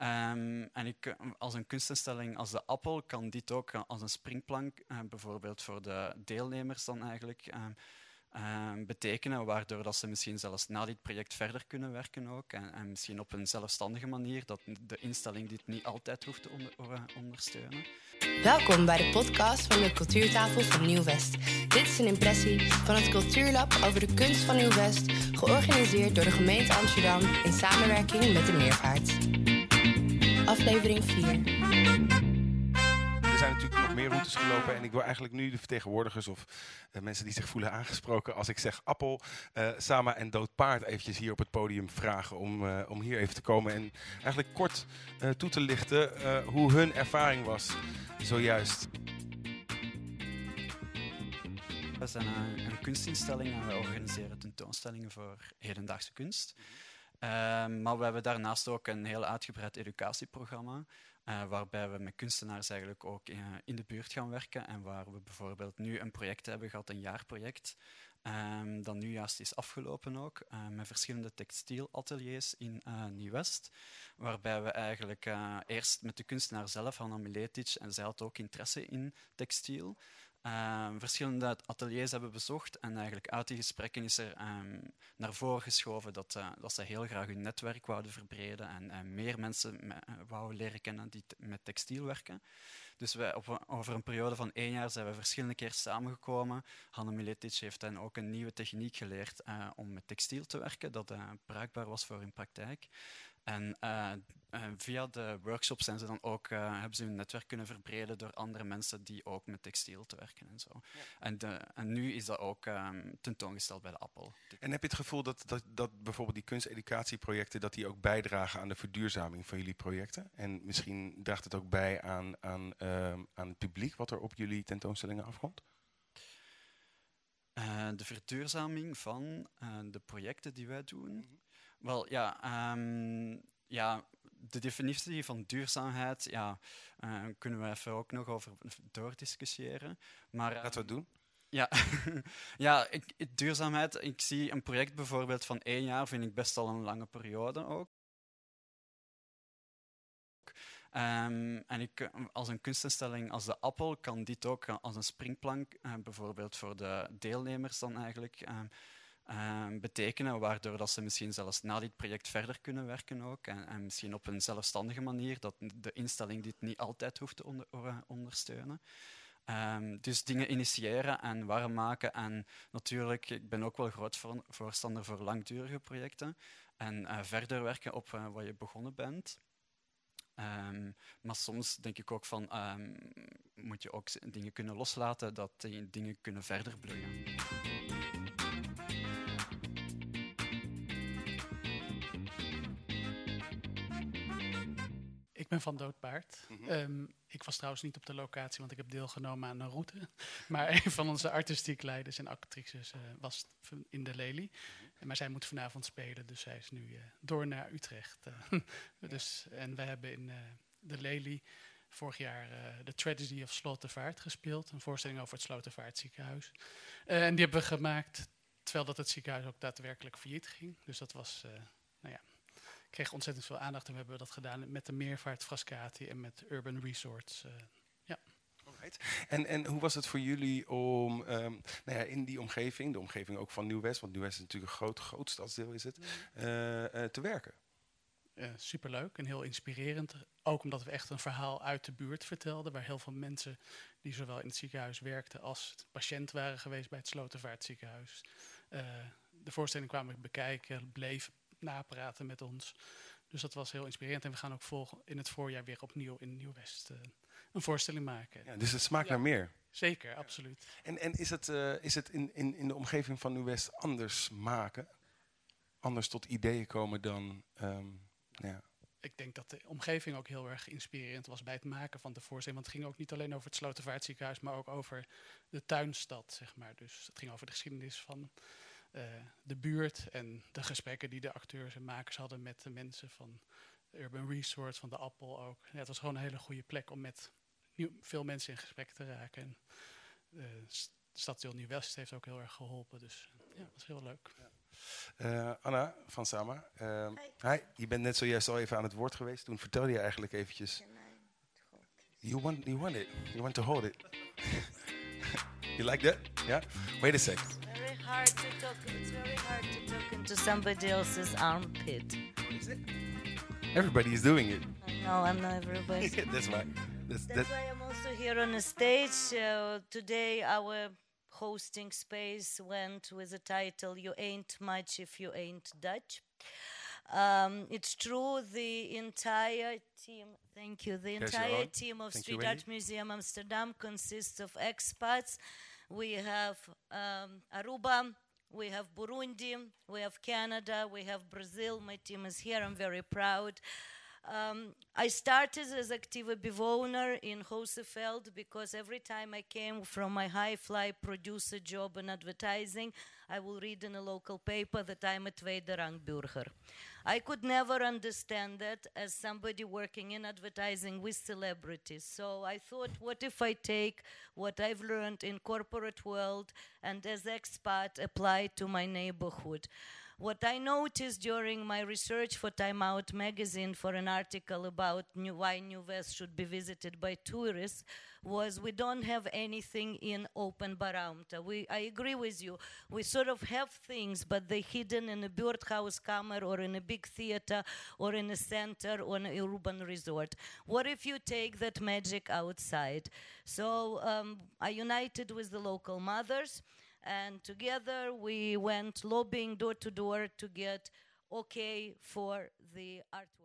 Ehm, en ik, als een kunstinstelling als de Appel kan dit ook als een springplank, uh, bijvoorbeeld voor de deelnemers dan eigenlijk, ehm, Ehm, betekenen, waardoor dat ze misschien zelfs na dit project verder kunnen werken ook en, en, misschien op een zelfstandige manier, dat de instelling dit niet altijd hoeft te onder, ondersteunen. Welkom bij de podcast van de Cultuurtafel van Nieuw-West. Dit is een impressie van het Cultuurlab over de kunst van Nieuw-West, georganiseerd door de gemeente Amsterdam in samenwerking met de Meervaart. Aflevering 4 zijn natuurlijk nog meer routes gelopen. En ik wil eigenlijk nu de vertegenwoordigers of uh, mensen die zich voelen aangesproken als ik zeg Appel, uh, Sama en Dood Paard eventjes hier op het podium vragen om, uh, om hier even te komen. En eigenlijk kort toe te lichten hoe hun ervaring was zojuist. We zijn een, een kunstinstelling en we organiseren tentoonstellingen voor hedendaagse kunst. Ehm, maar we hebben daarnaast ook een heel uitgebreid educatieprogramma. Uh, waarbij we met kunstenaars eigenlijk ook in, eh, in, de buurt gaan werken en waar we bijvoorbeeld nu een project hebben gehad, een jaarproject, um, dat nu juist is afgelopen ook, uh, met verschillende textielateliers in Nieuw-West, waarbij we eigenlijk eerst met de kunstenaar zelf, Hanna Miletic, en zij had ook interesse in textiel, Ehm, verschillende ateliers hebben bezocht. En eigenlijk uit die gesprekken is er um, naar voren geschoven dat, uh, dat ze heel graag hun netwerk wouden verbreden en, en meer mensen me, uh, wouden leren kennen die met textiel werken. Dus wij, op, over een periode van één jaar zijn we verschillende keer samengekomen. Hanne Miletic heeft dan ook een nieuwe techniek geleerd om met textiel te werken, dat bruikbaar was voor hun praktijk. En uh, uh, via de workshops zijn ze dan ook, uh, hebben ze hun netwerk kunnen verbreden door andere mensen die ook met textiel te werken en zo. Ja. En, de, en, nu is dat ook um, tentoongesteld bij de Appel. En heb je het gevoel dat, dat, dat bijvoorbeeld die kunsteducatieprojecten, dat die ook bijdragen aan de verduurzaming van jullie projecten? En misschien draagt het ook bij aan, aan, uh, aan het publiek wat er op jullie tentoonstellingen afkomt? de verduurzaming van de projecten die wij doen. Mm -hmm. Wel, ja, um, ja, de definitie van duurzaamheid ja, uh, kunnen we even ook nog over doordiscussiëren. Maar, Laten we het doen. Ja, ja ik, duurzaamheid. Ik zie een project bijvoorbeeld van één jaar, vind ik best al een lange periode ook. Um, en ik, als een kunstinstelling als de Appel kan dit ook als een springplank, uh, bijvoorbeeld voor de deelnemers dan eigenlijk. Uh, betekenen, waardoor dat ze misschien zelfs na dit project verder kunnen werken ook en, en, misschien op een zelfstandige manier, dat de instelling dit niet altijd hoeft te uh, ondersteunen. Um, dus dingen initiëren en warm maken en natuurlijk, ik ben ook wel groot voor, voorstander voor langdurige projecten en uh, verder werken op uh, wat je begonnen bent. Um, maar soms denk ik ook van, moet je ook dingen kunnen loslaten, dat die dingen kunnen verder bloeien. Ben van Doodpaard. Mm -hmm. um, ik was trouwens niet op de locatie, want ik heb deelgenomen aan een route. Maar een van onze artistiek leiders en actrices uh, was in de Lely. -hmm. Maar zij moet vanavond spelen, dus zij is nu uh, door naar Utrecht. Uh, dus, en wij hebben in de Lely vorig jaar The Tragedy of Slotervaart gespeeld. Een voorstelling over het Slotervaartziekenhuis. en die hebben we gemaakt terwijl dat het ziekenhuis ook daadwerkelijk failliet ging. Dus dat was, nou ja, kreeg ontzettend veel aandacht en we hebben dat gedaan met de Meervaart Frascati en met Urban Resorts. Uh, ja. En, en hoe was het voor jullie om um, nou ja, in die omgeving, de omgeving ook van Nieuw-West, want Nieuw-West is natuurlijk een groot, groot stadsdeel is het, uh, uh, te werken? Superleuk en heel inspirerend. Ook omdat we echt een verhaal uit de buurt vertelden, waar heel veel mensen die zowel in het ziekenhuis werkten als patiënt waren geweest bij het Slotervaartziekenhuis. de voorstelling kwamen bekijken, bleven napraten met ons. Dus dat was heel inspirerend. En we gaan ook volgen in het voorjaar weer opnieuw in Nieuw-West uh, een voorstelling maken. Ja, dus het smaakt ja. naar meer? Zeker, absoluut. En, en is het, uh, is het in, in, in de omgeving van Nieuw-West anders maken? Anders tot ideeën komen dan... Um, ja. Ik denk dat de omgeving ook heel erg inspirerend was bij het maken van de voorstelling. Want het ging ook niet alleen over het Slotervaartziekenhuis, maar ook over de tuinstad, zeg maar. Dus het ging over de geschiedenis van uh, de buurt en de gesprekken die de acteurs en makers hadden met de mensen van Urban Resort, van de Appel ook. Ja, het was gewoon een hele goede plek om met nieuw, veel mensen in gesprek te raken. En, uh, Stadsdeel Nieuw-West heeft ook heel erg geholpen, dus ja, dat was heel leuk. Ja. Uh, Anna van Sama. Uh, hi. Je bent net zojuist al even aan het woord geweest. Toen vertelde je eigenlijk eventjes... You want, you want it. You want to hold it. you like that? Yeah? Wait a sec. It's very hard to talk. It's very hard to talk into somebody else's armpit. Everybody is doing it. No, I'm not everybody. that's why. That's, That's why I'm also here on the stage. Uh, today, our hosting space went with the title You Ain't Much If You Ain't Dutch. Um, it's true, the entire team, thank you, the entire team of Thank you, Street Art Museum Amsterdam consists of expats. We have um, Aruba, we have Burundi, we have Canada, we have Brazil. My team is here, I'm very proud. Um, I started as active bewoner in Hooseveld because every time I came from my high fly producer job in advertising, I will read in a local paper that I'm a tweede rangburger. I could never understand that as somebody working in advertising with celebrities. So I thought, what if I take what I've learned in corporate world and as expat apply to my neighborhood? What I noticed during my research for Time Out magazine for an article about new, why New West should be visited by tourists was we don't have anything in open Baramta. We, I agree with you. We sort of have things, but they're hidden in a birdhouse camera or in a big theater or in a center or in a urban resort. What if you take that magic outside? So um, I united with the local mothers and together we went lobbying door to door to get okay for the artwork.